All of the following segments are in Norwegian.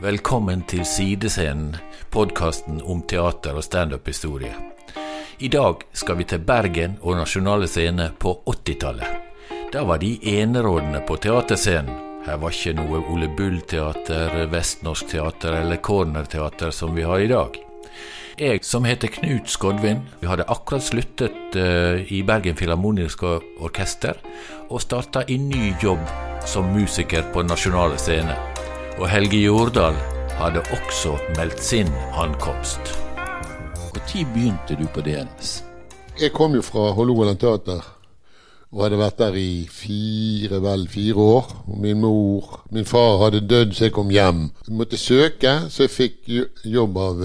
Velkommen til Sidescenen, podkasten om teater og standup-historie. I dag skal vi til Bergen og Nasjonale Scene på 80-tallet. Da var de enerådende på teaterscenen. Her var ikke noe Ole Bull-teater, Vestnorsk teater eller Corner-teater som vi har i dag. Jeg som heter Knut Skodvin, vi hadde akkurat sluttet uh, i Bergen Filharmoniske Orkester og starta en ny jobb som musiker på Nasjonale Scene. Og Helge Jordal hadde også meldt sin ankomst. Når begynte du på DNS? Jeg kom jo fra Hålogaland Teater og hadde vært der i fire, vel fire år. Og min mor Min far hadde dødd, så jeg kom hjem. Jeg måtte søke, så jeg fikk jobb av,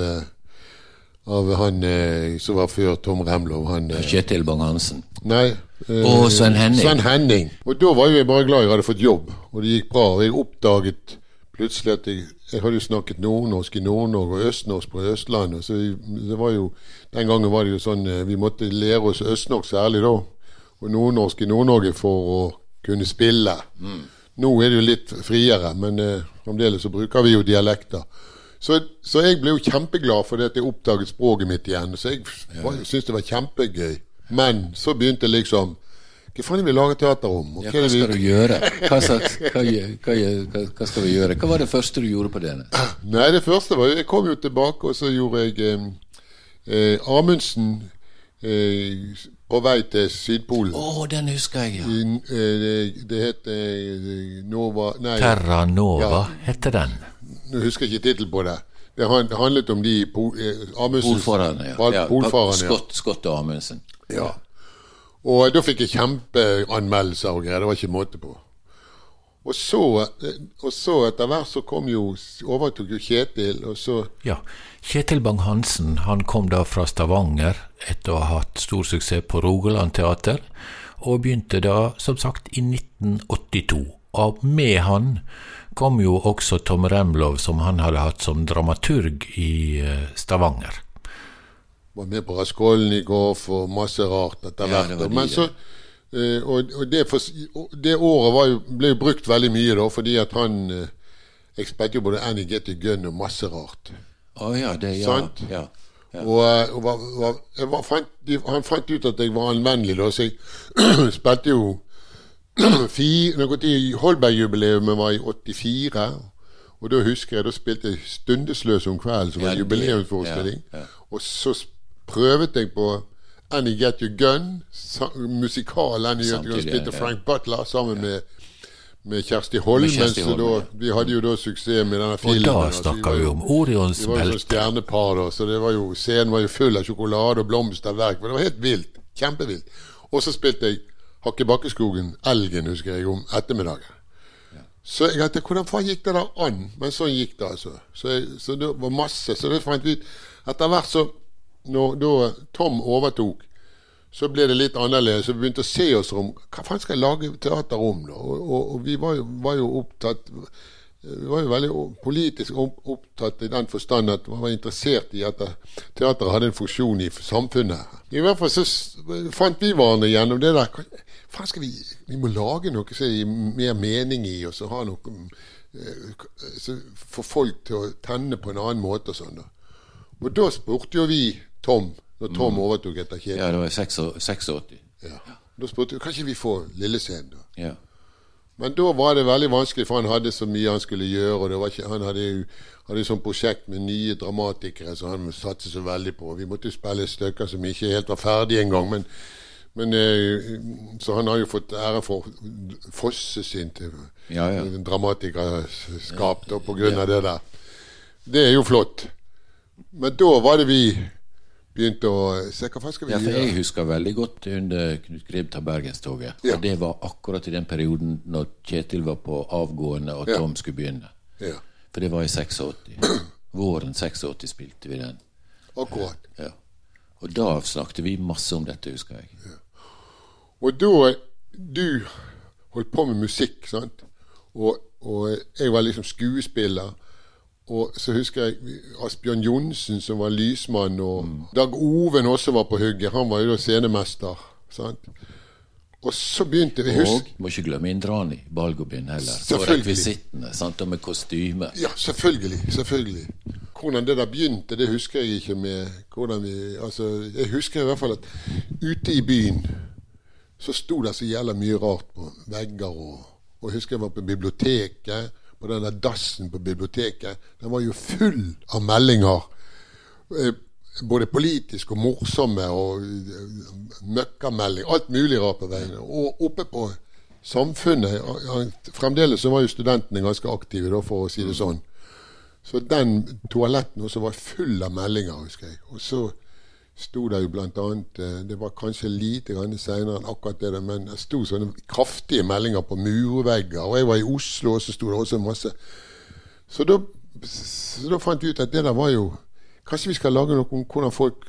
av han eh, som var før Tom Remlov. Han, eh, Kjetil Bang-Hansen? Nei. Eh, og Sven Henning. Sven Henning. Og da var jo jeg bare glad jeg hadde fått jobb, og det gikk bra. Og jeg oppdaget plutselig at jeg, jeg hadde jo snakket nordnorsk i Nord-Norge og østnorsk på Østlandet. Så det var jo, Den gangen var det jo sånn eh, Vi måtte lære oss østnorsk særlig da, og nordnorsk i Nord-Norge for å kunne spille. Mm. Nå er det jo litt friere, men eh, fremdeles så bruker vi jo dialekter. Så, så, jeg ble jo kjempeglad fordi at jeg oppdaget språket mitt igjen. Så jeg ja. syntes det var kjempegøy. Men så begynte liksom hva faen vil vi lage teater om? Ja, hva skal du gjøre? Hva, slags, hva, hva, hva, skal vi gjøre? Hva var det første du gjorde på det? Nei, det første var Jeg kom jo tilbake, og så gjorde jeg eh, eh Amundsen eh, på vei til Sydpolen. Å, oh, den husker jeg, ja. I, eh, det het eh, Nova Nei. Terra Nova ja. heter den. Nå husker jeg ikke tittelen på det. Det handlet om de eh, Amundsen Polfarerne, ja. ja. Polfarerne, ja. Scott og Amundsen. Ja. Og da fikk jeg kjempeanmeldelser og greier. Det var ikke måte på. Og så, og så etter hvert så kom jo overtok jo Kjetil, og så Ja. Kjetil Bang-Hansen han kom da fra Stavanger etter å ha hatt stor suksess på Rogaland teater, og begynte da, som sagt, i 1982. Og med han kom jo også Tom Remlov, som han hadde hatt som dramaturg i eh, Stavanger var med på Raskolnikov og masse rart etter hvert. Ja, Men så, uh, og, og, det, for, det, året jo, ble jo brukt veldig mye, da, fordi at han uh, Jeg spilte jo både Annie Getty Gunn og masse rart. Oh, ja, det, ja, Sant? Ja, ja. Og, eh, og var, var, var, fant, han fant ut at jeg var anvendelig, da, så jeg spilte jo Holberg-jubileet var i 84. Og da husker jeg da spilte jeg 'Stundesløs om kvelden', som var en jubileumsforestilling. Og så prøvet deg på Annie Get Your Gun, musikal Annie Get Your Gun, spilte Frank Butler sammen med med Kjersti Holm. Mens da, vi hadde jo da suksess med denne filmen. Og da snakka vi om Orions belte. Vi var jo sånn stjernepar, da. Så det var jo, scenen var jo full av sjokolade og blomsterverk. Men det var helt vilt. Kjempevilt. Og så spilte jeg Hakkebakkeskogen, Elgen, husker jeg, om ettermiddagen. Så jeg tenkte, hvordan faen gikk det der an? Men sånn gikk det, altså. Så, jeg, så det var masse. Så det fant vi ut Etter hvert så når da Tom overtok, så ble det litt annerledes. Vi begynte å se oss om hva faen skal jeg lage teater om. da? Og, og, og vi var jo, var jo, opptatt vi var jo veldig politisk opptatt i den forstand at man var interessert i at teateret hadde en funksjon i samfunnet. I hvert fall så fant vi hverandre gjennom det der. Faen skal vi Vi må lage noe som gir mer mening i, og så ha noe eh, Få folk til å tenne på en annen måte og sånn. Og da spurte jo vi Tom, når Tom mm. overtok etter Kjetil. Ja, det var 86. Ja. Da spurte vi kan ikke vi få Lillescenen, da. Ja. Men da var det veldig vanskelig, for han hadde så mye han skulle gjøre. og ikke, Han hadde jo hadde sånn prosjekt med nye dramatikere som han satset så veldig på. Vi måtte jo spille stykker som ikke helt var ferdige engang. Men, men eh, Så han har jo fått ære for Fosse sin til ja, ja. dramatikerskap da, på grunn av det der. Det er jo flott. Men da var det vi begynte å se hva skal vi ja, for Jeg husker veldig godt under Knut Grib tar Bergenstoget. Ja. Og det var akkurat i den perioden når Kjetil var på avgående og Tom ja. skulle begynne. Ja. For det var i 86. Våren 86 spilte vi den. Akkurat. Ja. Og da snakket vi masse om dette, husker jeg. Ja. Og da Du holdt på med musikk, sant? Og, og jeg var liksom skuespiller. Og så husker jeg Asbjørn Johnsen, som var lysmann, og mm. Dag Oven også var på hugget. Han var jo da scenemester. Sant? Og så begynte vi husk... Og må ikke glemme Indrani Balgobin heller. Og rekvisittene sant, og med kostyme. Ja, selvfølgelig. selvfølgelig. Hvordan det der begynte, det husker jeg ikke med hvordan vi, altså, Jeg husker i hvert fall at ute i byen så sto det så jævla mye rart på vegger. Og, og jeg husker jeg var på biblioteket, på den der dassen på biblioteket. Den var jo full av meldinger. Eh, både politisk og morsomme og eh, møkkamelding. Alt mulig rart på veien. Og oppe på Samfunnet Fremdeles så var jo studentene ganske aktive, da, for å si det sånn. Så den toaletten også var full av meldinger, husker jeg. Og så sto det jo annet eh, Det var kanskje lite grann seinere enn akkurat det, men det sto sånne kraftige meldinger på murvegger. Og jeg var i Oslo, og så sto det også masse Så da, så da fant vi ut at det der var jo Kanskje vi skal lage noe om hvordan folk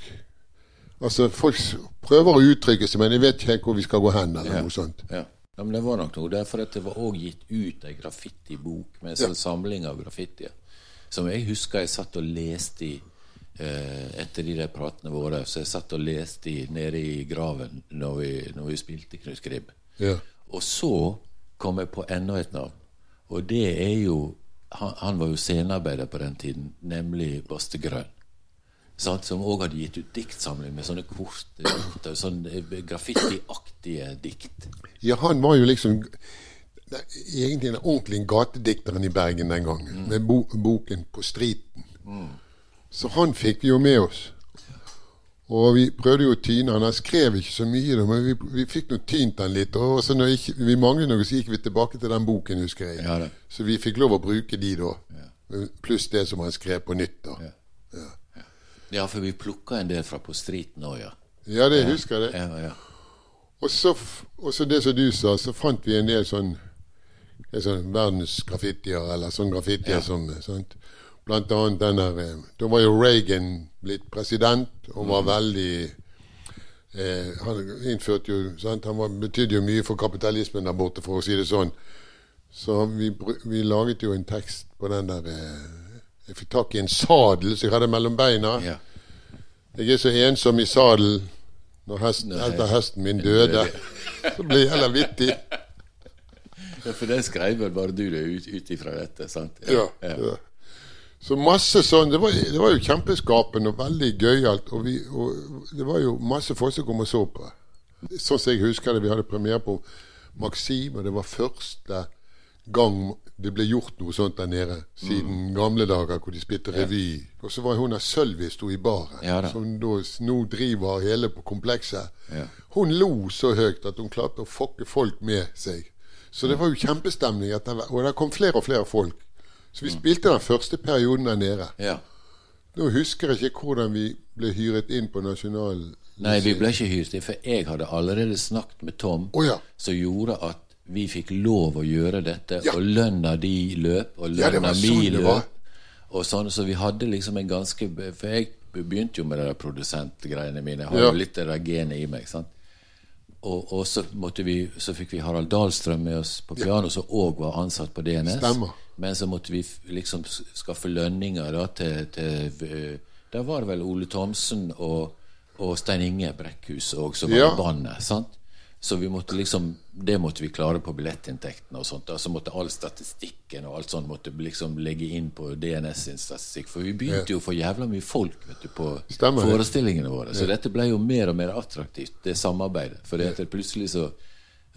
Altså, folk prøver å uttrykke seg, men jeg vet ikke helt hvor vi skal gå hen, eller ja. noe sånt. Ja. ja. men det var nok noe derfor at det var òg gitt ut ei graffitibok med en sånn ja. samling av graffitier. Som jeg husker jeg satt og leste i etter de der pratene våre. Så jeg satt og leste i nede i graven når vi, når vi spilte Knut Gribb. Ja. Og så kom jeg på enda et navn. Og det er jo Han, han var jo scenearbeider på den tiden, nemlig Baste Grønn. Sant, som òg hadde gitt ut diktsamling med sånne korte, sånne graffitiaktige dikt. Ja, han var jo liksom egentlig en ordentlig gatedikteren i Bergen den gangen, mm. med bo boken 'På striten'. Mm. Så han fikk vi jo med oss. Og vi prøvde jo å tyne han. Han skrev ikke så mye, men vi, vi fikk nå tynt han litt. Og så når ikke, vi manglet noe, så gikk vi tilbake til den boken, husker jeg. Ja, så vi fikk lov å bruke de da. Ja. Pluss det som han skrev på nytt. da. Ja. Ja, for vi plukka en del fra på streeten òg, ja. Ja, det husker jeg. Ja, ja. Og så, og så det som du sa, så fant vi en del sånn, en sånn verdensgraffitier, eller sånn graffitier ja. som sant? Blant annet den der eh, Da var jo Reagan blitt president og var mm. veldig eh, Han innførte jo sant? Han var, betydde jo mye for kapitalismen der borte, for å si det sånn. Så vi, vi laget jo en tekst på den der eh, jeg fikk tak i en sadel som jeg hadde mellom beina. Ja. Jeg er så ensom i sadelen når hesten, etter hesten min døde. Så blir jeg heller vittig. Ja, For den skrev vel bare du det ut, ut ifra dette, sant? Ja. ja. ja. Så masse sånn Det var, det var jo kjempeskapende og veldig gøyalt. Og, og det var jo masse folk som kom og så på. Sånn som jeg husker det, vi hadde premiere på Maxim, og det var første gang det ble gjort noe sånt der nede. Siden mm. gamle dager hvor de spilte revy. Ja. Og så var hun der Sølvi sto i baren, ja, som da, nå driver hele på komplekset. Ja. Hun lo så høyt at hun klarte å fokke folk med seg. Så det var jo kjempestemning. og det kom flere og flere folk. Så vi spilte den første perioden der nede. Ja. Nå husker jeg ikke hvordan vi ble hyret inn på Nasjonal Nei, vi ble ikke hyret inn, for jeg hadde allerede snakket med Tom, oh, ja. som gjorde at vi fikk lov å gjøre dette, ja. og lønna de løp, og lønna ja, mi sånn løp. Og sånn, så vi hadde liksom en ganske For jeg begynte jo med de produsentgreiene mine. Jeg har jo litt av det genet i meg. sant? Og, og så, vi, så, fikk vi Harald Dahlstrøm med oss på piano, som òg var ansatt på DNS. Stemmer. Men så måtte vi liksom skaffe lønninger da, til, til Da var det vel Ole Thomsen og, og Stein Inge Brekkhus òg som var ja. bandet. sant? Så vi måtte liksom, det måtte vi klare på billettinntektene. og sånt. Så måtte all statistikken og alt sånt måtte liksom legge inn på DNS sin statistikk. For vi begynte jo å få jævla mye folk vet du, på Stemmer, forestillingene våre. Så ja. dette ble jo mer og mer attraktivt, det samarbeidet. For det plutselig så,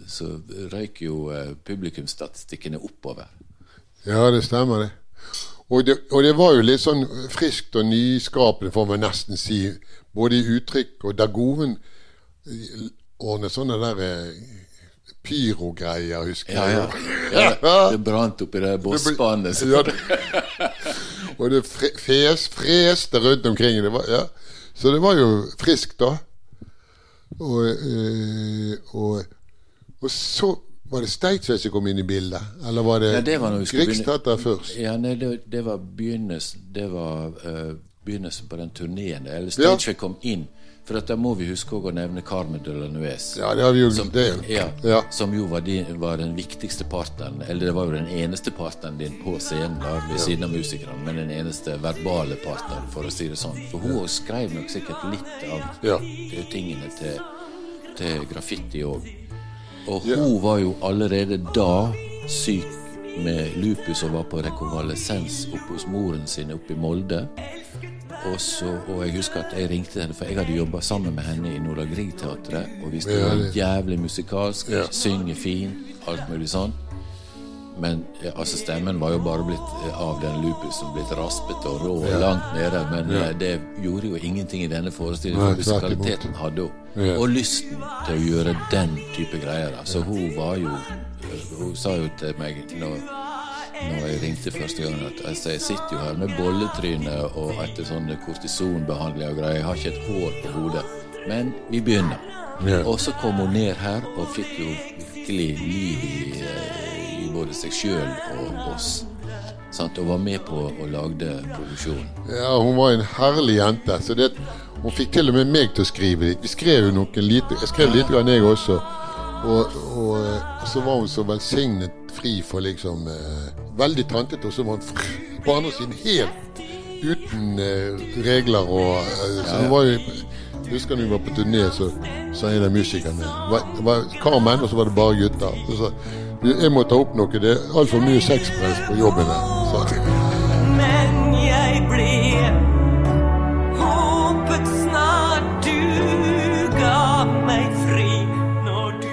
så røyk jo uh, publikumsstatistikkene oppover. Ja, det stemmer, det. Og, det. og det var jo litt sånn friskt og nyskapende, får man nesten si. Både i uttrykk og Dagoven ordnet sånne der eh, pyrogreier, husker jeg. Ja, ja. ja, det brant oppi det bossbanet. Ja, og det fes, freste rundt omkring. Det var, ja. Så det var jo friskt, da. Og, øh, og, og så var det Steitzveig som kom inn i bildet? Eller var det, ja, Griegstæter først? Ja, nei, det, det var begynnelsen Det var uh, begynnelsen på den turneen. Eller Steitzveig kom inn for da må vi huske å nevne Carmen de la Nuez. Ja, det har vi jo som, ja, ja. som jo var, din, var, den viktigste partneren, eller det var jo den eneste partneren din på scenen da, ved ja. siden av musikerne, men den eneste verbale partneren, for å si det sånn. For hun skrev nok sikkert litt av tingene til, til graffiti òg. Og hun var jo allerede da syk med lupus og var på rekonvalesens oppe hos moren sin oppe i Molde. Og, så, og jeg husker at jeg ringte henne, for jeg hadde jobba sammen med henne i Nordre Grieg-teatret. Og hvis du var jævlig musikalsk, ja. synger fint, alt mulig sånn. Men altså stemmen var jo bare blitt eh, av den lupusen blitt raspete og rå og ja. langt nede. Men ja. Eh, det gjorde jo ingenting i denne forestillingen, for musikaliteten hadde hun. Og lysten til å gjøre den type greier. Altså hun var jo Hun sa jo til meg når når jeg ringte første gang at altså, jeg sitter jo her med bolletryne og etter sånne kortisonbehandling og greier. Jeg har ikke et hår på hodet. Men vi begynner. Ja. Og så kom hun ned her og fikk jo virkelig liv i, eh, i både seg sjøl og oss. Sant? Og var med på å lage produksjonen. Ja, hun var en herlig jente. Så det, hun fikk til og med meg til å skrive litt. Vi skrev jo noen lite Jeg skrev litt, grann jeg også. Og, og, og, så var hun så velsignet fri for liksom eh, Veldig tantete, og så var hun på andre siden helt uten eh, regler og eh, Så hun var jo jeg husker da vi var på turné, så sa en av musikerne Det var Carmen, og så var det bare gutter. Så jeg må ta opp noe, det er altfor mye sexpress på jobben her. Men jeg ble håpet snart du ga meg fri når du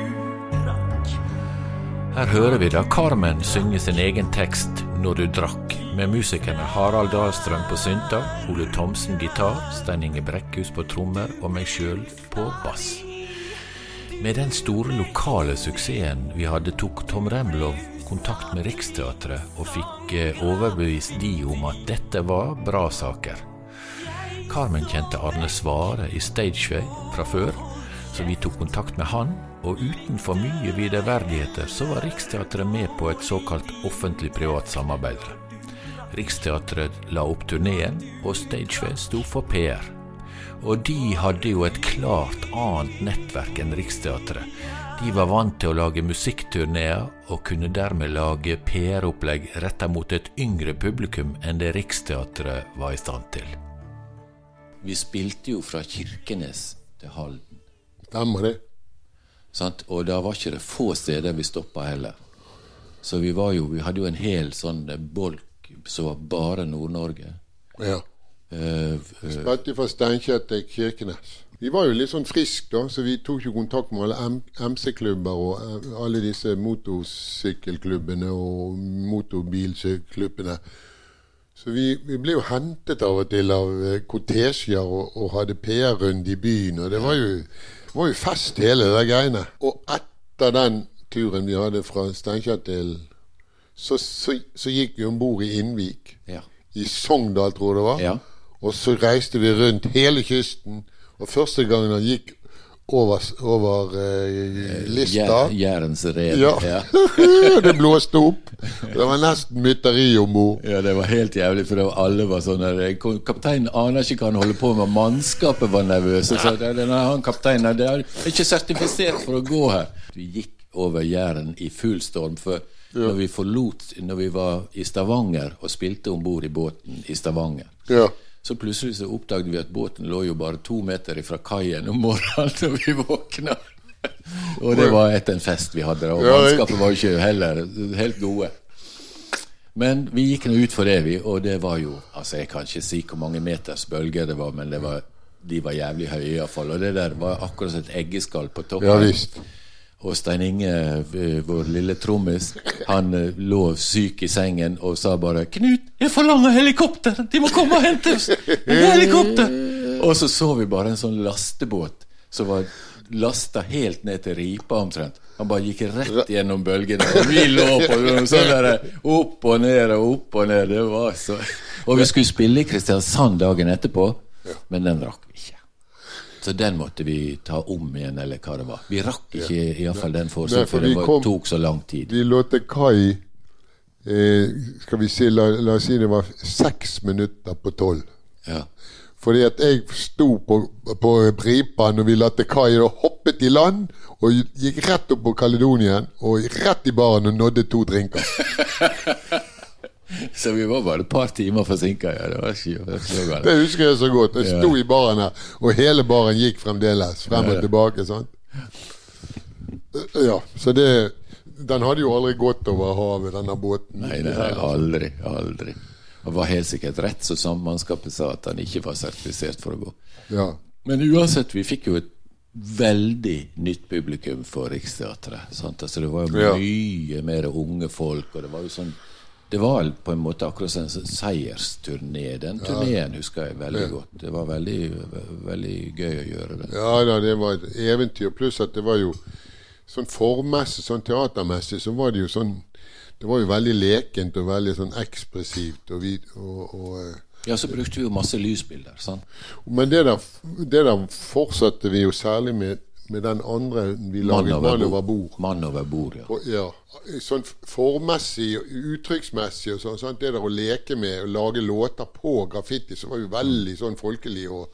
drakk. Her hører vi da Carmen synge sin egen tekst 'Når du drakk' med musikerne Harald Dahlstrøm på synta, Ole Thomsen gitar, Stein Inge Brekkhus på trommer og meg sjøl på bass. Med den store lokale suksessen vi hadde, tok Tom Remlov kontakt med Riksteatret og fikk eh, overbevist de om at dette var bra saker. Carmen kjente Arne Svare i Stageway fra før, så vi tok kontakt med han, og uten for mye viderverdigheter så var Riksteatret med på et såkalt offentlig-privat samarbeid. Riksteatret la opp turneen, og Stageway sto for PR. Og de hadde jo et klart annet nettverk enn Riksteatret. De var vant til å lage musikkturneer, og kunne dermed lage PR-opplegg retta mot et yngre publikum enn det Riksteatret var i stand til. Vi spilte jo fra Kirkenes til Halden. Stemmer det. Og da var ikke det få steder vi stoppa heller. Så vi, jo, vi hadde jo en hel sånn bolk som var bare Nord-Norge. Ja. Uh, Spilte fra Steinkjer til Kirkenes. Vi var jo litt sånn friske, da, så vi tok jo kontakt med alle MC-klubber og uh, alle disse motorsykkelklubbene og motorbilklubbene. Så vi, vi, ble jo hentet av og til av kortesjer og, og, hadde PR-runde i byen. Og det var jo, var jo fest, hele det greiene. Og etter den turen vi hadde fra Steinkjer til så, så, så gikk vi om bord i Innvik. Ja. I Sogndal, tror jeg det var. Ja. Og så reiste vi rundt hele kysten. Og første gangen han gikk over, over eh, lista Jærens rev. Ja. ja. det blåste opp. Det var nesten mytteri om bord. Ja, det var helt jævlig, for var, alle var sånn Kapteinen aner ikke hva han holder på med. Mannskapet var nervøse. Så det, det, han kapteinen det er ikke sertifisert for å gå her. Vi gikk over Jæren i full storm. for ja. når vi forlot Når vi var i Stavanger og spilte om bord i båten i Stavanger. Ja. Så plutselig så oppdaget vi at båten lå jo bare to meter fra kaien om morgenen når vi våkna. og det var etter en fest vi hadde, og mannskapet var jo ikke heller helt gode. Men vi gikk nå ut for det, vi, og det var jo altså Jeg kan ikke si hvor mange meters bølger det var, men det var, de var jævlig høye iallfall. Og det der var akkurat som et eggeskall på toppen. Ja, visst. Og Stein Inge, eh, vår lille trommis, han eh, lå syk i sengen og sa bare 'Knut, jeg forlanger helikopter! De må komme og hente oss! Helikopter!' Og så så vi bare en sånn lastebåt som var lasta helt ned til ripa omtrent. Han bare gikk rett gjennom bølgene. Og vi lå på sånn der opp og ned og opp og ned. Det var så Og vi skulle spille i Kristiansand dagen etterpå, men den rakk. Så den måtte vi ta om igjen, eller hva det var. Vi rakk ikke ja. iallfall den forskjellen, for, for det var, tok så lang tid. Vi lå til kai eh, Skal vi si, la, la, oss si det var seks minutter på tolv. Ja. Fordi at jeg sto på, på Bripa når vi til kai og hoppet i land. Og gikk rett opp på Kaledonien og rett i baren og nådde to drinker. Så vi var bare et par timer forsinka. Ja. Det var ikke. Det husker jeg så godt. Jeg sto i baren her, og hele baren gikk fremdeles frem og tilbake. sant? Ja, så det Den hadde jo aldri gått over havet, denne båten. Nei, nei, aldri. Aldri. Det var helt sikkert rett som sammannskapet sa, at han ikke var sertifisert for å gå. Ja. Men uansett, vi fikk jo et veldig nytt publikum for Riksteatret. Sant? Altså, det var jo Ja. mye mer unge folk, og det var jo sånn Det var på en måte akkurat som en seiersturné. Den turneen husker jeg veldig godt. Det var veldig, veldig gøy å gjøre det. Ja da, det var et eventyr. Pluss at det var jo sånn formmessig, sånn teatermessig, så var det jo sånn Det var jo veldig lekent og veldig sånn ekspressivt. Og vi, og, og, eh, Ja, så brukte vi jo masse lysbilder. sant? men det der, det der fortsatte vi jo særlig med, med den andre vi laget, 'Mann over bord'. Mann over bord, ja. Og, ja, sånn formmessig og uttrykksmessig og sånn. sånn, Det der å leke med og lage låter på graffiti, så var jo veldig sånn folkelig. Og,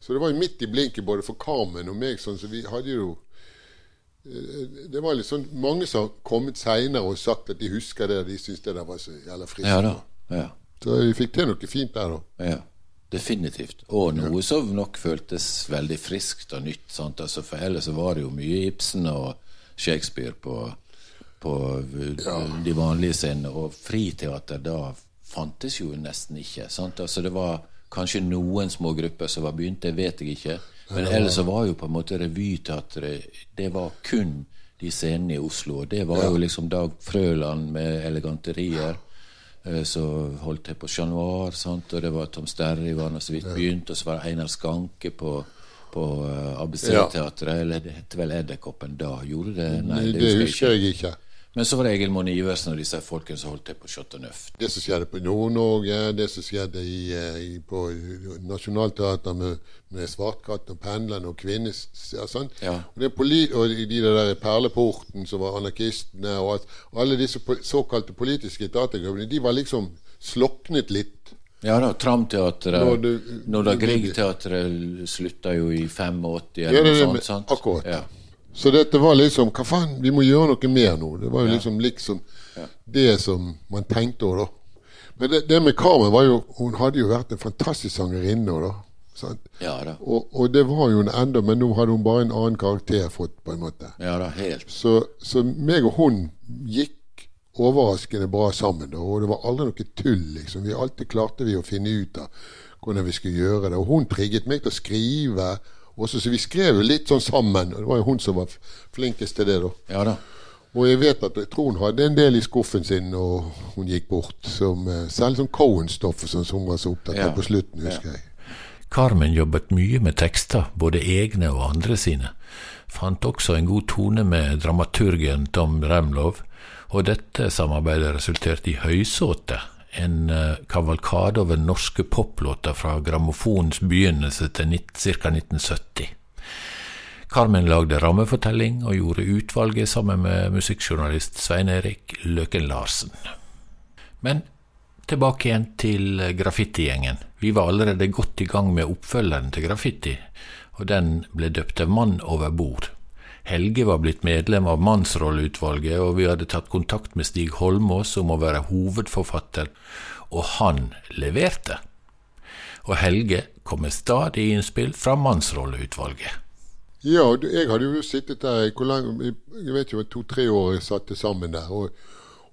så det var jo midt i blinken både for Carmen og meg, sånn, så vi hadde jo eh, Det var litt sånn mange som har kommet seinere og sagt at de husker det, de syntes det der var så jævla friskt. Ja da. Ja. Så vi fikk til noe fint der, da. Ja, definitivt. Og noe som nok føltes veldig friskt og nytt. Sant? Altså, for ellers var det jo mye Ibsen og Shakespeare på, på de vanlige scenene. Og friteater da fantes jo nesten ikke. Sant? Altså, det var kanskje noen små grupper som var begynt, det vet jeg ikke. Men ellers så var jo på en måte revyteatret Det var kun de scenene i Oslo. Og det var jo liksom Dag Frøland med eleganterier. Eh, Så holdt jeg på Chat Noir, sant? og det var Tom Sterry var nå så vidt begynt, og så var det Einar Skanke på, på eh, ABC-teatret, eller det het vel Edderkoppen da? Gjorde det? Nei, det, husker jeg ikke. Men så var det Egil Monn Iversen og disse folkene som holdt til på Skjått og Nøft. Det som skjedde på Nord-Norge, det som skjedde i, eh, i, på Nationaltheatret med, med Svartkatten og Pendleren og Kvinnes ja, sånn. Ja. Og, og de der Perleporten som var anarkistene, og at alle disse såkalte politiske teatergruppene, de var liksom sloknet litt. Ja da, Tramteatret Norda Grieg-teatret slutta jo i 85 eller er noe sånt. sant? akkurat. Ja. Så dette var liksom Hva faen, vi må gjøre noe mer nå. Det var jo liksom, liksom det som man tenkte òg, da. Men det, det med Carmen var jo Hun hadde jo vært en fantastisk sangerinne òg, da. Ja da. Og, og det var jo en enda, men nå hadde hun bare en annen karakter fått, på en måte. Ja da, helt. Så, så meg og hun gikk overraskende bra sammen, da, og det var aldri noe tull, liksom. Vi alltid klarte vi å finne ut av hvordan vi skulle gjøre det. Og hun trigget meg til å skrive også, så vi skrev jo litt sånn sammen. Og det var jo hun som var flinkest til det, da. Ja da. Og jeg vet at jeg tror hun hadde en del i skuffen sin når hun gikk bort. Som, eh, særlig sånn Cohen-stoff sånn som hun var så opptatt Ja. av på slutten, husker jeg. Carmen jobbet mye med tekster, både egne og andre sine. Fant også en god tone med dramaturgen Tom Remlov, og dette samarbeidet resulterte i Høysåte, en eh, kavalkade over norske poplåter fra grammofonens begynnelse til ca. 1970. Carmen lagde rammefortelling og gjorde utvalget sammen med musikkjournalist Svein Erik Løken Larsen. Men tilbake igjen til graffitigjengen. Vi var allerede godt i gang med oppfølgeren til Graffiti, og den ble døpt til Mann over bord. Helge var blitt medlem av Mannsrolleutvalget, og vi hadde tatt kontakt med Stig Holmås om å være hovedforfatter, og han leverte. Og Helge kom med stadig innspill fra Mannsrolleutvalget. Ja, jeg hadde jo sittet der i jeg vet ikke, to-tre år jeg satte sammen der. Og,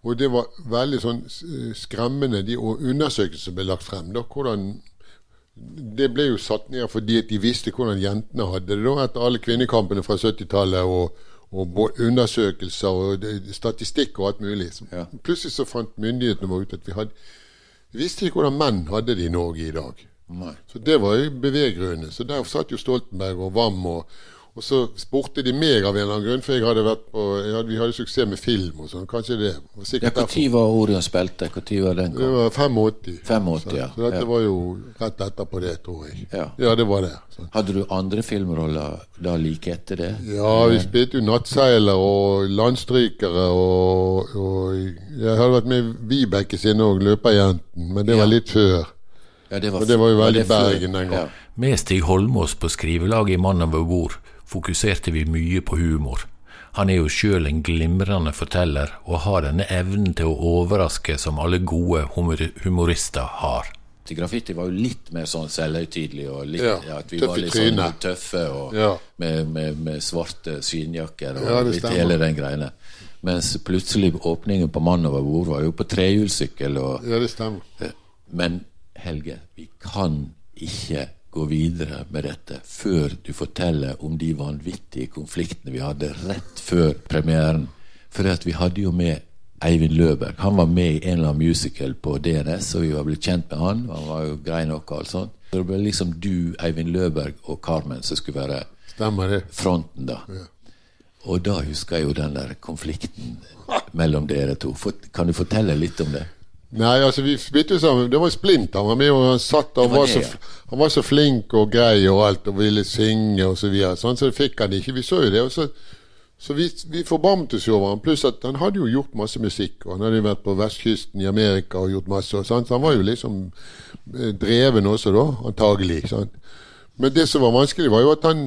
og det var veldig sånn eh, skremmende, de og undersøkelser som ble lagt frem. da, hvordan Det ble jo satt ned fordi at de visste hvordan jentene hadde det da etter alle kvinnekampene fra 70-tallet. og og undersøkelser og statistikk og alt mulig. Ja. Plutselig så fant myndighetene våre ut at vi hadde Vi visste ikke hvordan menn hadde det i Norge i dag. Nei. Så det var jo beveggrunnen. Så der satt jo Stoltenberg og Wam, og, og så spurte de meg av en eller annen grunn, for jeg hadde vært på, jeg hadde, vi hadde suksess med film og sånn. Kanskje det Når Ja, var Orion spilte? Når var den Det var 85. 85, ja. Så, så dette Ja. var jo rett etterpå det, tror jeg. Ja. det var det. Så. Hadde du andre filmroller da like etter det? Ja, vi spilte jo nattseiler og landstrykere og, og Jeg hadde vært med i Vibeke sin òg, Løperjenten, men det var Ja. litt før. Ja, det var, Og det var jo veldig? Bergen den gang. Ja. Med Stig Holmås på skrivelaget i Mann over bord fokuserte vi mye på humor. Han er jo sjøl en glimrende forteller, og har denne evnen til å overraske som alle gode humorister har. til graffiti var jo litt mer sånn selvhøytidelig, og litt, Ja, ja, at vi var litt sånn tøffe og Ja. med, med, med svarte synjakker og litt hele den greiene. Mens plutselig åpningen på Mann over bord var jo på trehjulssykkel og Ja, det stemmer. Men Helge, vi kan ikke gå videre med dette før du forteller om de vanvittige konfliktene vi hadde rett før premieren. For vi hadde jo med Eivind Løberg. Han var med i en eller annen musical på DNS, og vi var blitt kjent med han. Han var jo grei nok og alt sånt. Så det ble liksom du, Eivind Løberg og Carmen som skulle være fronten, da. Og da husker jeg jo den der konflikten mellom dere to. For, kan du fortelle litt om det? Nei, altså vi spilte jo sammen. Det var Splint han var med, og han satt og var så, ja. han var så flink og grei og alt, og ville synge og så videre. Sånn, så det fikk han ikke. Vi så jo det. og så så vi, vi forbarmet oss over ham. pluss at han hadde jo gjort masse musikk. og Han hadde jo vært på vestkysten i Amerika og gjort masse. sant? Så han var jo liksom eh, dreven også, da, antagelig. Sånn. Men det som var vanskelig, var jo at han,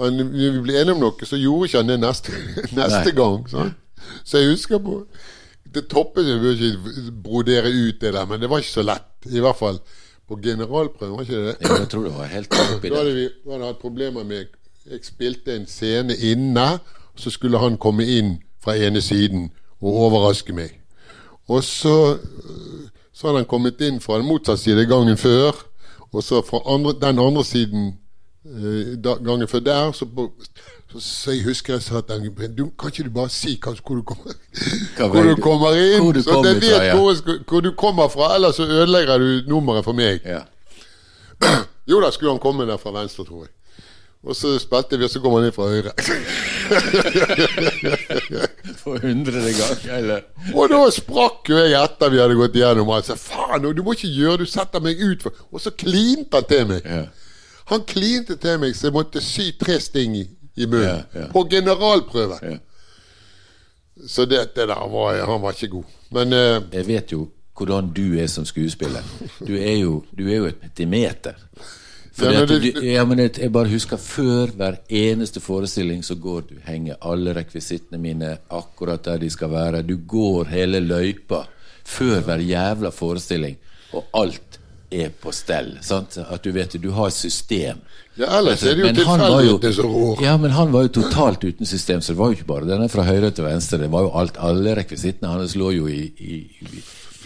han vi ble enige om noe, så gjorde ikke han det neste, neste gang. Så jeg husker på Det toppet Jeg bør ikke brodere ut det der, men det var ikke så lett. I hvert fall på generalprøven, var ikke det? det? Jeg tror det var helt oppi Da hadde vi da hadde hatt problemer med Jeg spilte en scene inne, så skulle han komme inn fra ene siden og overraske meg. Og så, så hadde han kommet inn fra den motsatte side gangen før, og så fra andre, den andre siden da, gangen før der, så, på, så, så jeg husker jeg sa til han du, Kan ikke du bare si hva, hvor, du kommer, hvor du kommer inn? hvor du så jeg vet fra, ja. hvor, hvor du kommer fra, ellers så ødelegger du nummeret for meg. Ja. Jo da, skulle han komme der fra venstre, tror jeg. Og så spilte vi, og så kom han inn fra høyre. For hundrede gang, eller? Og da sprakk jo jeg etter vi hadde gått gjennom. Han sa faen, du må ikke gjøre Du setter meg ut for Og så klinte han til meg. Ja. Han klinte til meg så jeg måtte sy tre sting i, i munnen. Ja, ja. På generalprøve. Ja. Så det, det der var Han var ikke god. Men uh, Jeg vet jo hvordan du er som skuespiller. Du er jo, du er jo et petimeter. Ja, du, ja, men jeg bare husker Før hver eneste forestilling så går du henger alle rekvisittene mine akkurat der de skal være. Du går hele løypa før hver jævla forestilling, og alt er på stell. Sant? At du vet du har et system. Ja, ellers er det jo tilfeldighetene som rår. Ja, men han var jo totalt uten system, så det var jo ikke bare denne fra høyre til venstre. Det var jo alt, Alle rekvisittene hans lå jo i, i,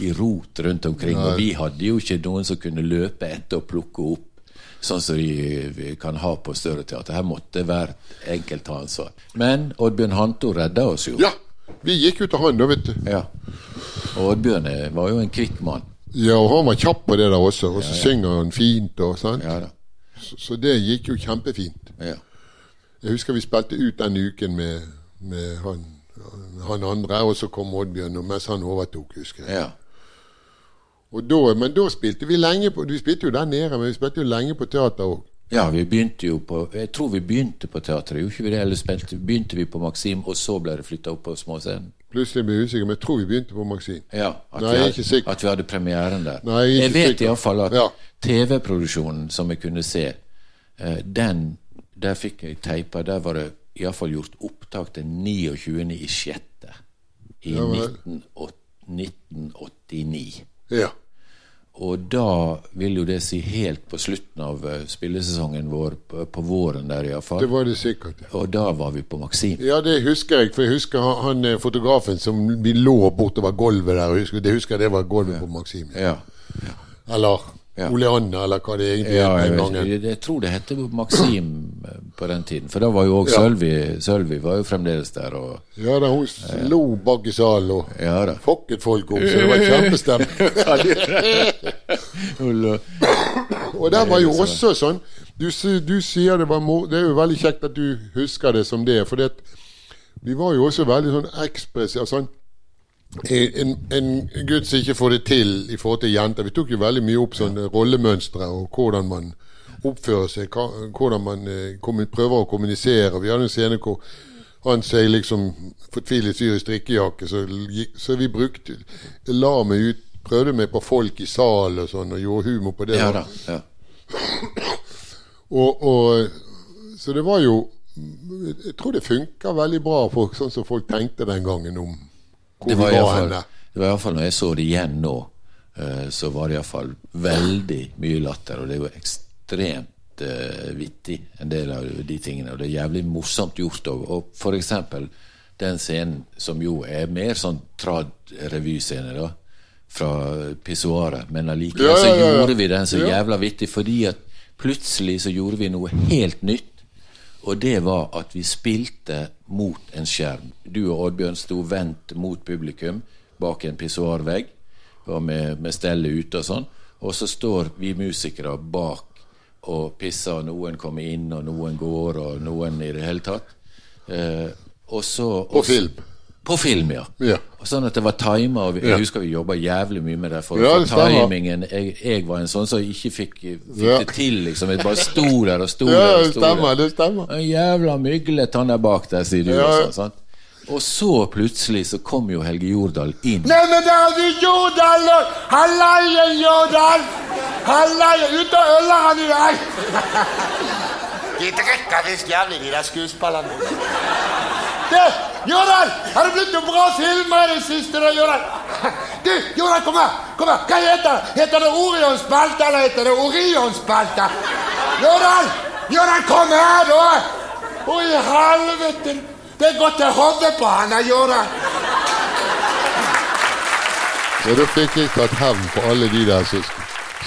i, rot rundt omkring. Og vi hadde jo ikke noen som kunne løpe etter og plukke opp, sånn som de vi kan ha på større teater. Her måtte hver enkelt ta ansvar. Men Oddbjørn Hanto redda oss jo. Ja! Vi gikk ut av han, da, vet du. Ja. Og Oddbjørn eh, var jo en kvikk mann. Ja, og han var kjapp på det der også. Og så synger han fint og. Ja da. Så, så det gikk jo kjempefint. Ja. Jeg husker vi spilte ut den uken med, med han, han andre, og så kom Oddbjørn mens han overtok, husker jeg. da, men da spilte vi lenge på Vi spilte jo der nede, men vi spilte jo lenge på teater òg. Ja, vi begynte jo på Jeg tror vi begynte på teatret, gjorde ikke vi det? Eller spilte, begynte vi på Maxim, og så ble det flytta opp på småscenen? Plutselig ble jeg usikker, men jeg tror vi begynte på Maxin. Ja, at, Nei, vi jeg hadde, at vi hadde premieren der. Nei, jeg er jeg ikke vet sikker. iallfall at Ja. TV-produksjonen som jeg kunne se, eh, den Der fikk jeg teipa Der var det iallfall gjort opptak til 29. i 6. i Ja 19, 1989. Ja. Og da vil jo det si helt på slutten av eh, spillesesongen vår, på, våren der Det var det sikkert. Og da var vi på Maxim. Ja, det husker jeg. For jeg husker han, eh, fotografen som vi lå bortover gulvet der. Husker, det husker jeg det var gulvet på Maxim. Ja. Eller Ja. Oleanna, eller hva det egentlig Ja, jeg, vet, gangen. jeg tror det het Maxim eh, på den tiden. For da var jo òg Ja. Sølvi Sølvi var jo fremdeles der. Og, Ja da, hun lo bak i salen og ja da. fokket folk opp, så det var kjempestemning. Og der var jo også sånn Du, du sier det var mor... Det er jo veldig kjekt at du husker det som det. For vi var jo også veldig sånn ekspressive. Sånn, en, en gutt som ikke får det til i forhold til jenter. Vi tok jo veldig mye opp sånne rollemønstre og hvordan man oppfører seg. Hvordan man eh, prøver å kommunisere. Vi hadde en scene hvor han sier liksom fortvilet syr i strikkejakke, så, så vi brukte La meg ut Prøvde meg på folk i salen og sånn, og gjorde humor på det. Ja da. da. Ja. Og, og, så det var jo Jeg tror det funka veldig bra for sånn som folk tenkte den gangen om hvor Det var vi var iallfall henne. det var i hvert fall når jeg så det igjen nå, eh, så var det iallfall veldig mye latter. Og det er jo ekstremt uh, vittig, en del av de tingene. Og det er jævlig morsomt gjort òg. Og for eksempel den scenen som jo er mer sånn trad revyscene, da. Fra pissoaret. Men allikevel ja, ja, ja, så gjorde vi den så jævla vittig fordi at plutselig så gjorde vi noe helt nytt. Og det var at vi spilte mot en skjerm. Du og Oddbjørn sto vendt mot publikum bak en pissoarvegg med, med stellet ute og sånn. Og så står vi musikere bak og pisser, og noen kommer inn, og noen går, og noen i det hele tatt. Eh, og så, På film? På film, ja. ja. Sånn at det var timer. Og jeg ja. husker vi jobba jævlig mye med det. For, ja, det for timingen jeg, jeg, var en sånn som ikke fikk, fikk ja. det til, liksom. Jeg bare sto der og sto ja, der. Det stemmer, det stemmer. En jævla myglet han der bak der, sier du. Ja. sånn, sant? Og så plutselig så kom jo Helge Jordal inn. Nei, men det er du Jordal! Hallaien, Jordal! Hallaien! Ut og øller han i dag! De drikker visst jævlig, de der skuespillerne. Du, Har det blitt noen bra filmer i det siste? da? Du, Jordal, kom her! kom her. Hva heter det? Heter det Orions belte, eller heter det Orions belte? Jordal! Jordal, kom her, da! Å, i helvete! Det er gått til hodet på han, jeg Så da fikk jeg tatt hevn på alle de der som,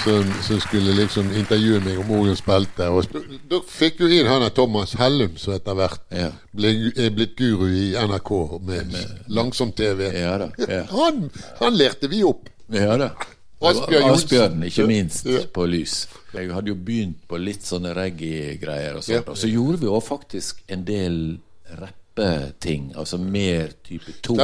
som, som skulle liksom intervjue meg om Orions belte. Og da fikk jo inn han av Thomas Hellum, som etter hvert ja. ble, er blitt guru i NRK med, med langsom-TV. Ja, ja. han, han lærte vi opp. Ja da. Asbjørn, ikke minst, på lys. Jeg hadde jo begynt på litt sånne reggae-greier. Og sånt, og så gjorde vi òg faktisk en del rappeting. Altså mer type tung,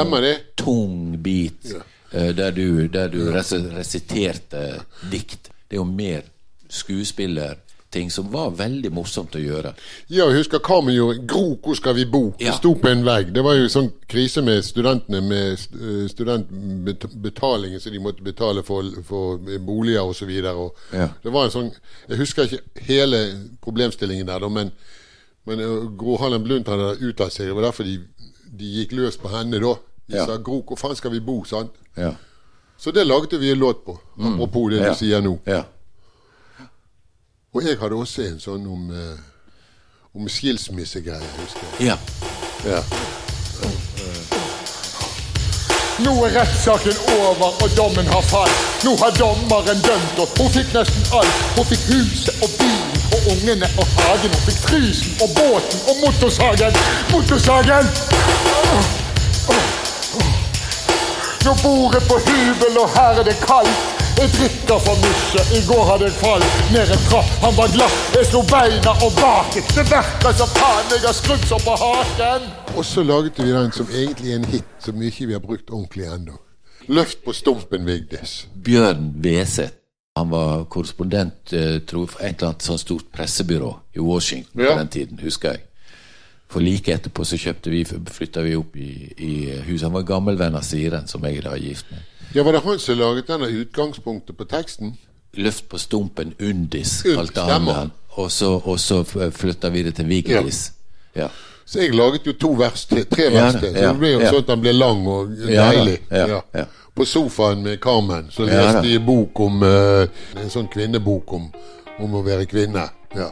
tung bit. Uh, der du, der du resiterte dikt. Det er jo mer skuespillerting som var veldig morsomt å gjøre. Ja, jeg husker gjorde 'Gro, hvor skal vi bo?' Ja. sto på en vegg. Det var jo sånn krise med studentene med eh, studentbetalingen som de måtte betale for, for boliger osv. Ja. Det var en sånn Jeg husker ikke hele problemstillingen der, men men uh, Gro Harlem Blunt hadde uttalt seg. Det var derfor de, de, gikk løs på henne da. De ja. sa hvor faen skal vi bo?' sant? Ja. Så det lagde vi en låt på. Mm. Apropos det ja. du sier nå. Ja. Og jeg hadde også en sånn om, eh, om skilsmissegreier, husker jeg. Ja. ja. Nå er rettssaken over, og dommen har falt. Nå har dommeren dømt, oss. hun fikk nesten alt. Hun fikk huset og bilen og ungene og hagen. Hun fikk frysen og båten og motorsagen. Motorsagen! Nå bor jeg på hybel, og her er det kaldt. Jeg drikker for mye. I går hadde jeg falt ned en trapp. Han var glatt. Jeg slo beina og baken. Det verker som faen. Jeg har skrudd så på haken. Og så laget vi den som egentlig er en hit, som ikke vi har brukt ordentlig ennå. Løft på stumpen, Vigdis. Bjørn Weset. Han var korrespondent eh, tror, for et eller annet sånn stort pressebyrå i Washington ja. på den tiden, husker jeg. For like etterpå så kjøpte vi, flytta vi opp i, i huset. Han var gammelvenn av Siren, som jeg da er gift med. Ja, Var det han som laget denne utgangspunktet på teksten? Løft på stumpen, Undis, kalte han det. Og så, og så flytta vi det til Vigdis. Ja. ja. Så jeg laget jo to vers til, tre vers til. Så det ble jo sånn at den ble lang og deilig. Ja, På sofaen med Carmen så leste en bok om uh, En sånn kvinnebok om, om å være kvinne. Ja.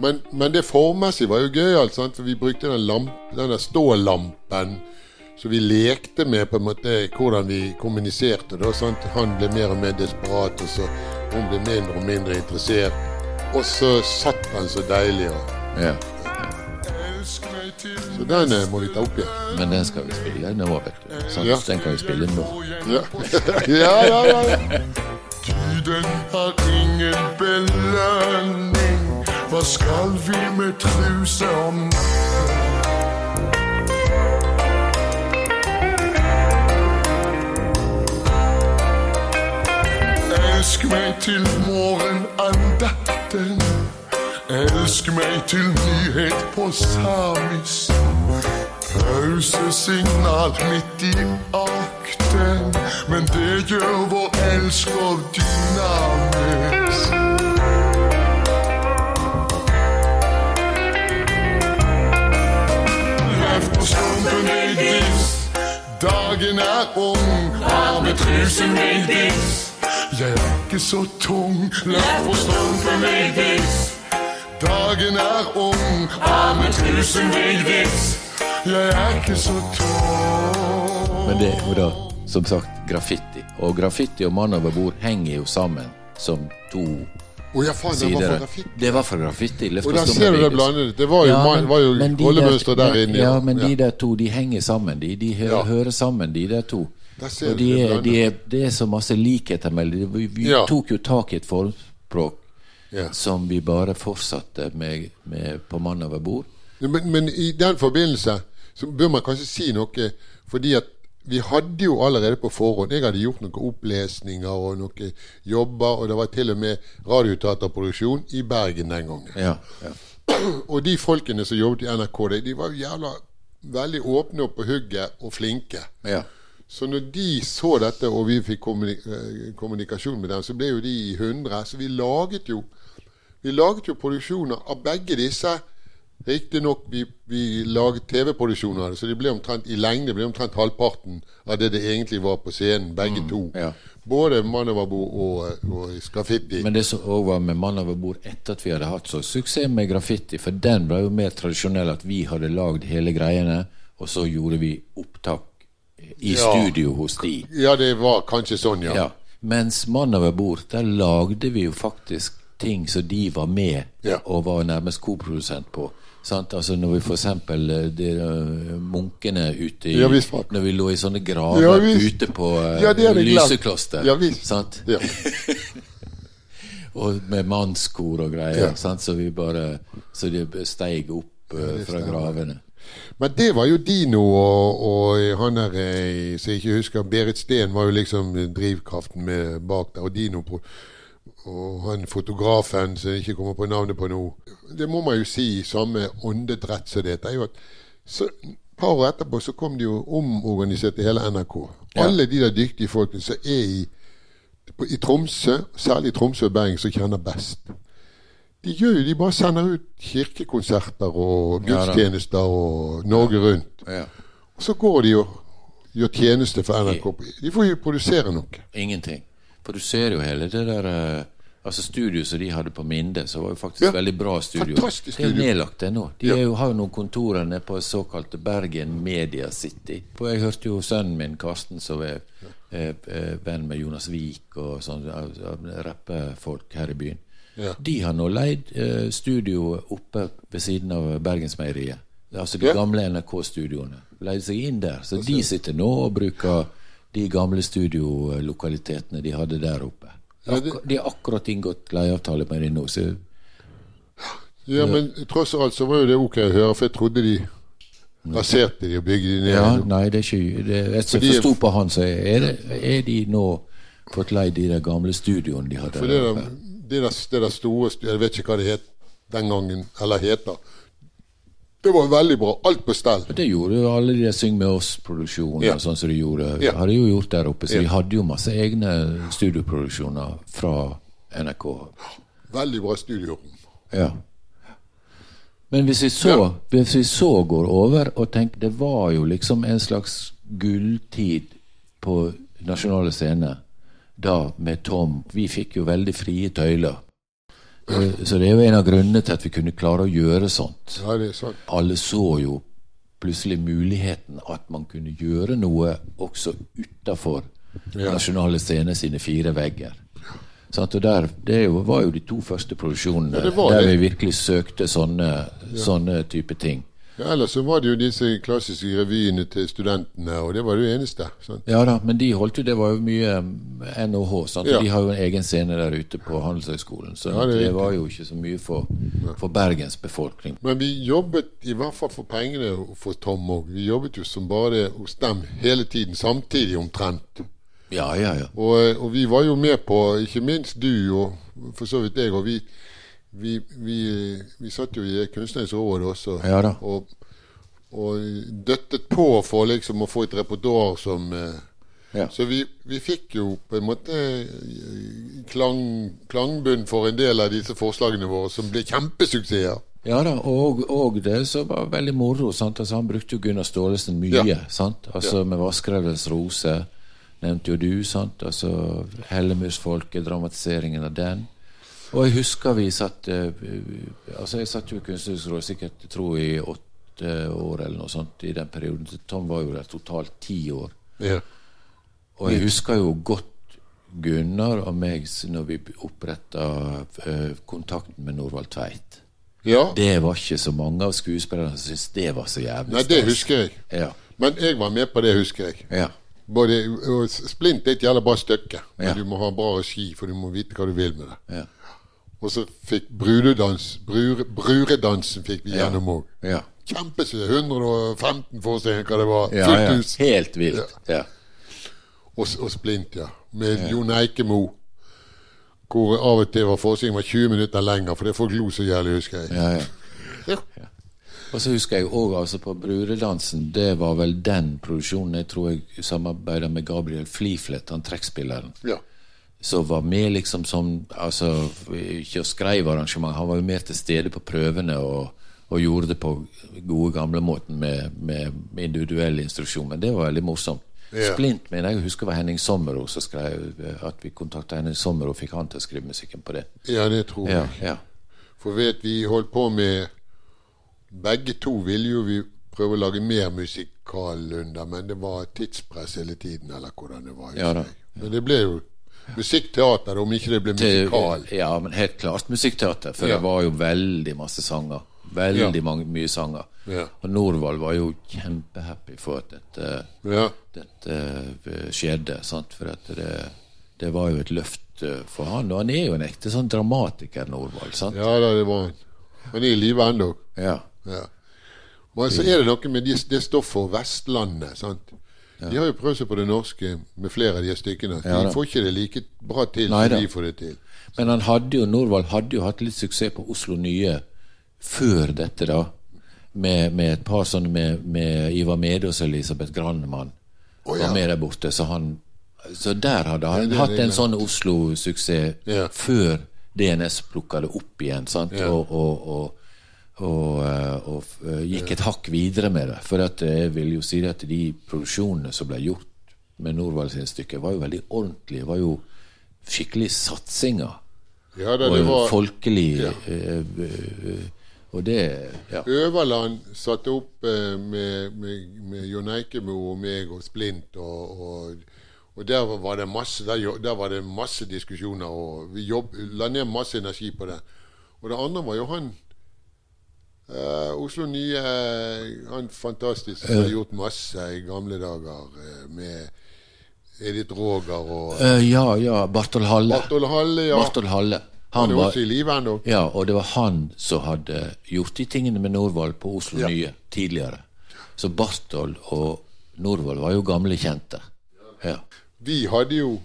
Men, men, det formmessige var jo gøyalt, for vi brukte den, lamp, den stålampen. Så vi lekte med på en måte hvordan vi kommuniserte. Da, sant? Han ble mer og mer desperat, og så hun ble mindre og mindre interessert. Og så satt han så deilig. Og, ja. Så den eh, må vi ta opp igjen. Men den skal vi spille nå, vet du. Sånn, ja. Den kan vi spille nå. Ja, ja, ja. ja, Tiden har ingen belønning. Hva skal vi med truse om Elsk meg til morgenandakten. Elsk meg til nyhet på samisk. Pausesignal midt i akten, men det gjør vår elsker dynamisk. Dagen er ung, har med trusen i diss. Jeg er ikke så tung, la få for meg diss. Dagen er ung, av med tusenvis. Jeg er ikke så tung. Men det er jo da, som sagt, graffiti. Og graffiti og mann over bord henger jo sammen som to Å ja, faen, det var fra for. Det var for graffiti. Og der ser du det blandet. Det var jo, Ja, men- var jo men rollemønster der inne. Ja, men de der to, de henger sammen. De, de hører, Ja. hører sammen, de der to. Der Og de det er, de er, det er så masse likheter mellom dem. Vi, vi Ja. tok jo tak i et formspråk Ja. som vi bare fortsatte med, med på mann over bord. Men, men i den forbindelse så bør man kanskje si noe, fordi at vi hadde jo allerede på forhånd Jeg hadde gjort noen opplesninger og noen jobber, og det var til og med radioteaterproduksjon i Bergen den gangen. Ja, ja. Og de folkene som jobbet i NRK, de, de var jo jævla veldig åpne og på hugget og flinke. ja. Så når de så dette, og vi fikk kommunik eh, kommunikasjon med dem, så ble jo de i hundre. Så vi laget jo Vi laget jo produksjoner av begge disse. Riktignok vi, vi laget TV-produksjoner så de ble omtrent i lengde ble omtrent halvparten av det det egentlig var på scenen, begge to. ja. Både Mann over bord og, og Graffiti. Men det som òg var med Mann over bord etter at vi hadde hatt så suksess med graffiti, for den ble jo mer tradisjonell at vi hadde lagd hele greiene, og så gjorde vi opptak i Ja. studio hos de. ja, det var kanskje sånn, ja. Ja. Mens Mann over bord, der lagde vi jo faktisk ting som de var med Ja. og var nærmest koprodusent på. Sant? Altså Når vi for eksempel eh, de, eh, munkene ute i Ja. Når vi lå i sånne graver Ja, ute på eh, Ja. Lysekloster. Ja. Sant? Ja. Og med mannskor og greier. Sant? Så vi bare Så de steig opp eh, fra gravene. Men det var jo Dino og, og han der som jeg ikke husker, Berit Steen var jo liksom drivkraften med bak der. Og Dino på, og han fotografen som jeg ikke kommer på navnet på nå. Det må man jo si i samme åndedrett som det. Det er så, et par år etterpå så kom de jo omorganiserte hele NRK. Alle de der dyktige folkene som er i, i Tromsø, særlig i Tromsø og Bergen, som kjenner best. De gjør jo, de bare sender ut kirkekonserter og gudstjenester og Norge Rundt. Ja. Og så går de og gjør tjeneste for NRK. De får jo produsere noe. Ingenting. For du ser jo hele det der eh, Altså Studio som de hadde på Minde, så var jo faktisk Ja. veldig bra studio. Fantastisk Det er nedlagt, det nå. De jo, har jo noen kontorer nede på såkalte Bergen Media City. Og jeg hørte jo sønnen min, Karsten, som er eh, venn med Jonas Vik og sånn rappefolk her i byen. Ja. De har nå leid eh, studio oppe ved siden av Bergensmeieriet. Altså de Ja. gamle NRK-studioene. Leide seg inn der. Så de sitter nå og bruker de gamle studiolokalitetene de hadde der oppe. De har akkurat inngått leieavtale med dem nå. Så Ja, men tross alt så var jo det ok å høre, for jeg trodde de raserte de og bygde de ned. ja, nei, det er ikke det, Jeg forsto på han, så er, det, er de nå fått leid de der gamle studioene de hadde For det der, det der store Jeg vet ikke hva det het den gangen, eller heter. Det var veldig bra. Alt på stell. Det gjorde jo alle de Syng med oss-produksjonene, Ja. sånn som de gjorde. Ja. Hadde jo gjort der oppe, så Ja. de hadde jo masse egne studioproduksjoner fra NRK. Veldig bra studiorom. Ja. Men hvis vi så, hvis vi så går over og tenker Det var jo liksom en slags gulltid på nasjonale scener da med Tom. Vi fikk jo veldig frie tøyler. Eh, Så det er jo en av grunnene til at vi kunne klare å gjøre sånt. Ja, det er sant. Alle så jo plutselig muligheten at man kunne gjøre noe også utafor Ja. nasjonale scener sine fire vegger. Sant? og der, Det jo, var jo de to første produksjonene Ja, der vi virkelig søkte sånne, sånne type ting. Ja, ellers så var det jo disse klassiske revyene til studentene, og det var det eneste. Sant? Ja da, men de holdt jo Det var jo mye NOH, NHH. Sant? og Ja. De har jo en egen scene der ute på Handelshøyskolen. Så Ja, det det, var jo ikke så mye for, for Bergens befolkning. Men vi jobbet i hvert fall for pengene for Tom òg. Vi jobbet jo som bare hos dem hele tiden, samtidig omtrent. Ja, ja, ja. Og, og vi var jo med på, ikke minst du og for så vidt jeg, og vi, vi, vi, vi satt jo i Kunstnerisk råd også. Ja. Og, og døttet på for liksom å få et repertoar som eh, Ja. Så vi, vi fikk jo på en måte eh, klang, klangbunn for en del av disse forslagene våre, som ble kjempesuksesser. Ja da, og, og det som var veldig moro. Altså, han brukte jo Gunnar Staalesen mye. Ja. Sant? Altså Med 'Vaskrevens rose'. nevnte jo du. sant? Altså Hellemyrsfolket, dramatiseringen av den. Og jeg husker vi satt uh, Altså Jeg satt jo i Kunstnerisk råd sikkert tror i åtte år eller noe sånt i den perioden. Tom var jo der totalt ti år. Ja. Og jeg husker jo godt Gunnar og meg når vi oppretta uh, kontakten med Norvald Tveit. ja. Det var ikke så mange av skuespillerne som syntes det var så jævlig Nei, det husker jeg. Ja. Men jeg var med på det, husker jeg. ja. Både, og Splint er et jævla bra stykke, men du må ha bra regi, for du må vite hva du vil med det. Og så fikk brudedans brure, Bruredansen fikk vi gjennom òg. Ja. Kjempesøt. 115 forestillinger, hva det var. Ja, Fullt ja. Helt vilt. Ja. Og, og Splint, ja. Med Jon Eikemo. Hvor av og til var forestillingen var 20 minutter lenger, for det folk lo så jævlig, husker jeg. Ja, ja. Og så husker jeg òg altså på Bruredansen. Det var vel den produksjonen jeg tror jeg samarbeida med Gabriel Fliflet, han trekkspilleren. Ja. Som var med liksom som altså, Ikke og skrev arrangement, han var jo mer til stede på prøvene og, og gjorde det på gode gamlemåten med, med, med individuell instruksjon. Men det var veldig morsomt. Ja. Splint mener jeg husker var Henning Sommero som skrev at vi kontakta Henning Sommero og fikk han til å skrive musikken på det. ja, det tror jeg. ja. For vet vi holdt på med Begge to ville jo vi prøve å lage mer musikalunder, men det var tidspress hele tiden, eller hvordan det var. Ja da. Men det ble jo musikkteater, om ikke det ble musikal. Ja, men helt klart musikkteater. For Ja. det var jo veldig masse sanger. Veldig Ja. mange, mye sanger. Ja. Og Norvald var jo kjempehappy for at dette, Ja. dette eh, skjedde. Sant? For at det, det var jo et løft eh, for han. Og han er jo en ekte sånn dramatiker, Norvald. Sant? ja det var han. Han er i live ennå. Ja. Ja. Men så er det noe med de, det stoffet og Vestlandet. sant? De har jo prøvd seg på det norske med flere av de stykkene. De Ja får ikke det like bra til Nei som de får det til. Men han hadde jo, Norvald hadde jo hatt litt suksess på Oslo Nye før dette, da. Med, med et par sånne med, med Ivar Medås og Elisabeth Grannemann. Oh, ja. Var med der borte. Så, han, så der hadde han det- hatt det er en sånn Oslo-suksess Ja. før DNS plukka det opp igjen. sant? Ja. Og, og, og, og, eh, og eh, gikk et hakk videre med det. For eh, jeg vil jo si at de produksjonene som ble gjort med Norvald sine stykker, var jo veldig ordentlige. Var jo skikkelig satsinger. Ja Og det var folkelig Ja. Og det Ja. Øverland satte opp med, med, med Jon Eikemo og meg og Splint, og, og, og der var det masse der, der var det masse diskusjoner, og vi jobb, la ned masse energi på det. Og det andre var jo han eh, Oslo Nye Han fantastisk som har gjort masse i gamle dager eh, med Edith Roger og uh, ja, ja, Bartol Halle. Bartol Halle, ja. Bartol Halle. Han Han var, også i live ennå. ja, og det var han som hadde gjort de tingene med Norvald på Oslo Ja. Nye tidligere. Så Bartol og Norvald var jo gamle kjente. Ja. Vi hadde jo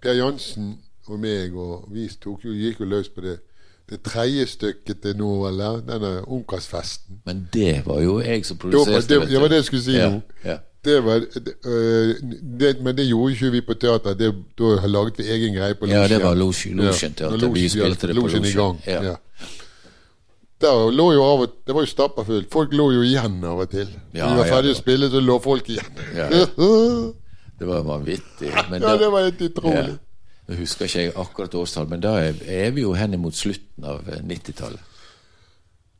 Per Jansen og meg, og vi jo, gikk jo løs på det det tredje stykket til nå, eller? denne Ungkarsfesten. Men det var jo jeg som produserte. det, det var det jeg skulle si ja, nå. Ja. Det var, det, øh, det, men det gjorde ikke vi på teater. Det, da laget vi egen greie på Ja, det var Losjen- Losjen teater. når Vi spilte det på Losjen i gang. Ja. Ja. Der lå jo av og Det var jo stappfullt. Folk lå jo igjen av og til. Ja, vi var ferdig å spille, så lå folk igjen. Ja, Det var vanvittig. Men Ja, det var helt utrolig. Nå husker ikke jeg akkurat årstall, men da er, vi jo henimot slutten av eh, 90-tallet.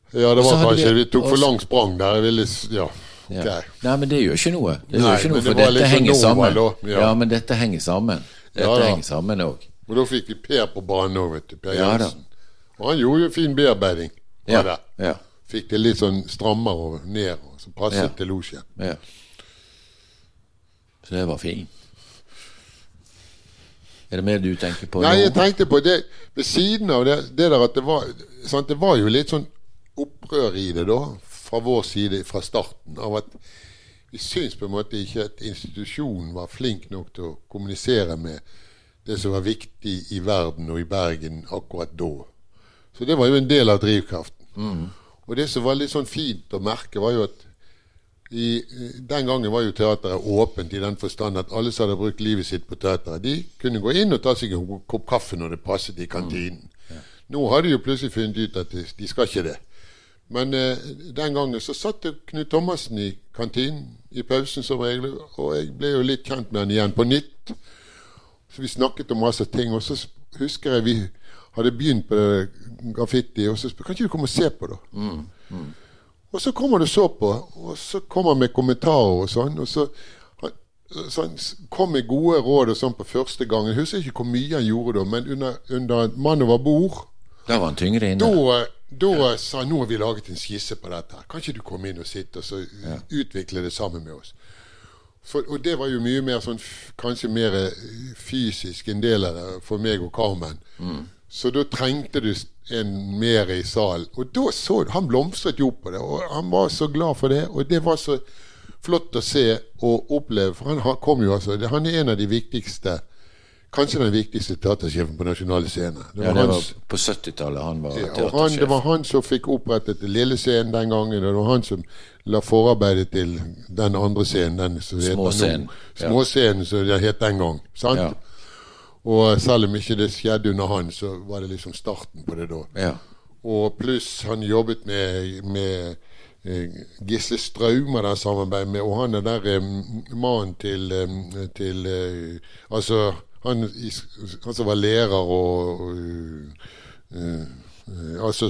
Ja, det var kanskje vi tok for langt lang sprang der. Jeg ville Ja. Ja. Nei, men det gjør ikke noe. Det Nei, ikke noe for det dette henger sammen. da, Ja. ja. men dette henger sammen. Dette Ja, henger sammen òg. Og da fikk vi Per på banen òg, vet du. Per Ja, Og han gjorde jo fin bearbeiding. Fikk det litt sånn strammere og ned, og så passet til losjen. ja. Så det var fint. Er det mer du tenker på Nei, jeg tenkte på det ved siden av det, det der at det var sant, Det var jo litt sånn opprør i det, da, fra vår side fra starten. Av at vi syns på en måte ikke at institusjonen var flink nok til å kommunisere med det som var viktig i verden og i Bergen akkurat da. Så det var jo en del av drivkraften. Og det som var litt sånn fint å merke, var jo at i, den gangen var jo teateret åpent i den forstand at alle som hadde brukt livet sitt på teateret, de kunne gå inn og ta seg en kopp kaffe når det passet i kantinen. Nå har de jo plutselig funnet ut at de, de skal ikke det. Men eh, den gangen så satt Knut Thomassen i kantinen i pausen som regel, og jeg ble jo litt kjent med han igjen på nytt. Så vi snakket om masse ting, og så husker jeg vi hadde begynt på det graffiti, og så kan ikke du komme og se på, da? Mm, mm. Og så kommer du så på, og så kommer han med kommentarer og sånn. og så så han kom med gode råd og sånn på første gang. Jeg husker ikke hvor mye han gjorde da, men under, under 'Mann over bord' Da var han tyngre inne. Da, da sa han nå har vi laget en skisse på dette. Kan ikke du komme inn og sitte og så ja. utvikle det sammen med oss? For, og det var jo mye mer sånn kanskje mer eh, fysisk en del av det for meg og Carmen. Mm. Så da trengte du en mer i salen. Og da så Han blomstret jo på det, og han var så glad for det. Og det var så flott å se og oppleve. For han kom jo altså Han er en av de viktigste Kanskje den viktigste teatersjefen på nasjonale scener. Det var, ja, det hans, var på 70-tallet han var teatersjef. Han, det var han som fikk opprettet Lille Scenen den gangen. Og det var han som la forarbeidet til den andre scenen. Den Småscenen. Småscenen, som det het den gang. Sant? Ja. Og selv om ikke det skjedde under han, så var det liksom starten på det da. Ja. Og pluss han jobbet med, med eh, Gisle Straume der samarbeidet med, og han er der eh, mannen til, eh, til Altså han, han, som var lærer og, og uh, uh, Altså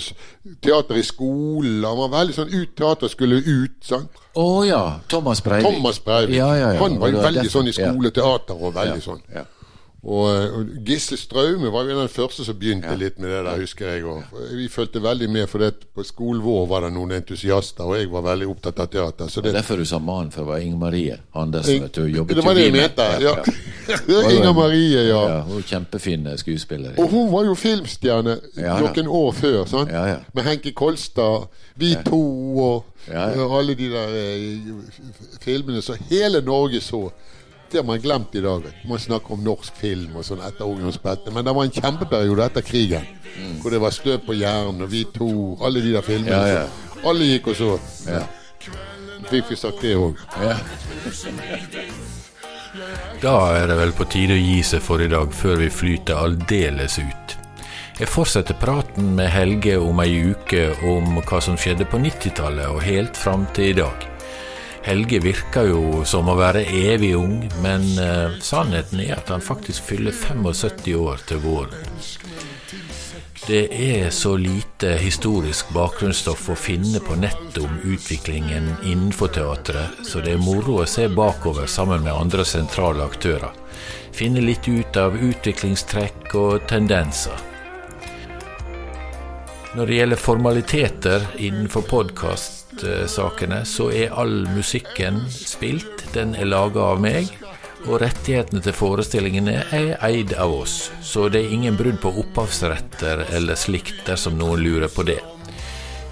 teater i skolen. Han var veldig sånn ut, Teater skulle ut. sant? Å oh, ja. Thomas Breivik. Thomas Breivik. Ja, ja, ja. Han var jo veldig sånn i skole og teater og veldig sånn. Ja. Og, Gisle Straume var jo en av de første som begynte ja. litt med det der, husker jeg. Og vi fulgte veldig med, for det, på skolen vår var det noen entusiaster, og jeg var veldig opptatt av teater. Så det, derfor du sa mannen, for det var Inger Marie Andersen. vet du, jobbet Det var det jeg mente, ja. ja. Inger Marie, ja. ja hun Kjempefin skuespiller. Og hun var jo filmstjerne noen år før, sant? Med Henki Kolstad, Vi to og, alle de der eh, filmene så hele Norge så. Det har man glemt i dag. Man snakker om norsk film og sånn etter ungdomsbeltet. Men det var en kjempeperiode etter krigen mm. hvor det var støv på hjernen, og vi to Alle de der filmene. Ja, ja. Alle gikk og så. Ja. Fikk vi sagt det òg. Ja. Da er det vel på tide å gi seg for i dag, før vi flyter aldeles ut. Jeg fortsetter praten med Helge om ei uke om hva som skjedde på 90-tallet og helt fram til i dag. Helge virker jo som å være evig ung, men uh, sannheten er at han faktisk fyller 75 år til våren. Det er så lite historisk bakgrunnsstoff å finne på nettet om utviklingen innenfor teatret, så det er moro å se bakover sammen med andre sentrale aktører. Finne litt ut av utviklingstrekk og tendenser. Når det gjelder formaliteter innenfor podkastsakene, så er all musikken spilt. Den er laga av meg. Og rettighetene til forestillingene er eid av oss, så det er ingen brudd på opphavsretter eller slikt dersom noen lurer på det.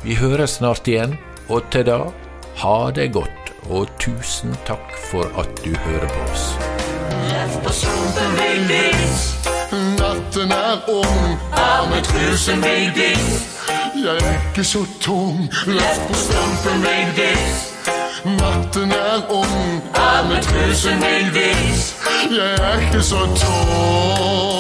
Vi høres snart igjen, og til da, ha det godt, og tusen takk for at du hører på oss. Natten er ung, Armet tusen vil ditt. Jeg er ikke så tung, løft på stumpen vil viss Natten er ung, arme tusen vil viss Jeg er ikke så tung.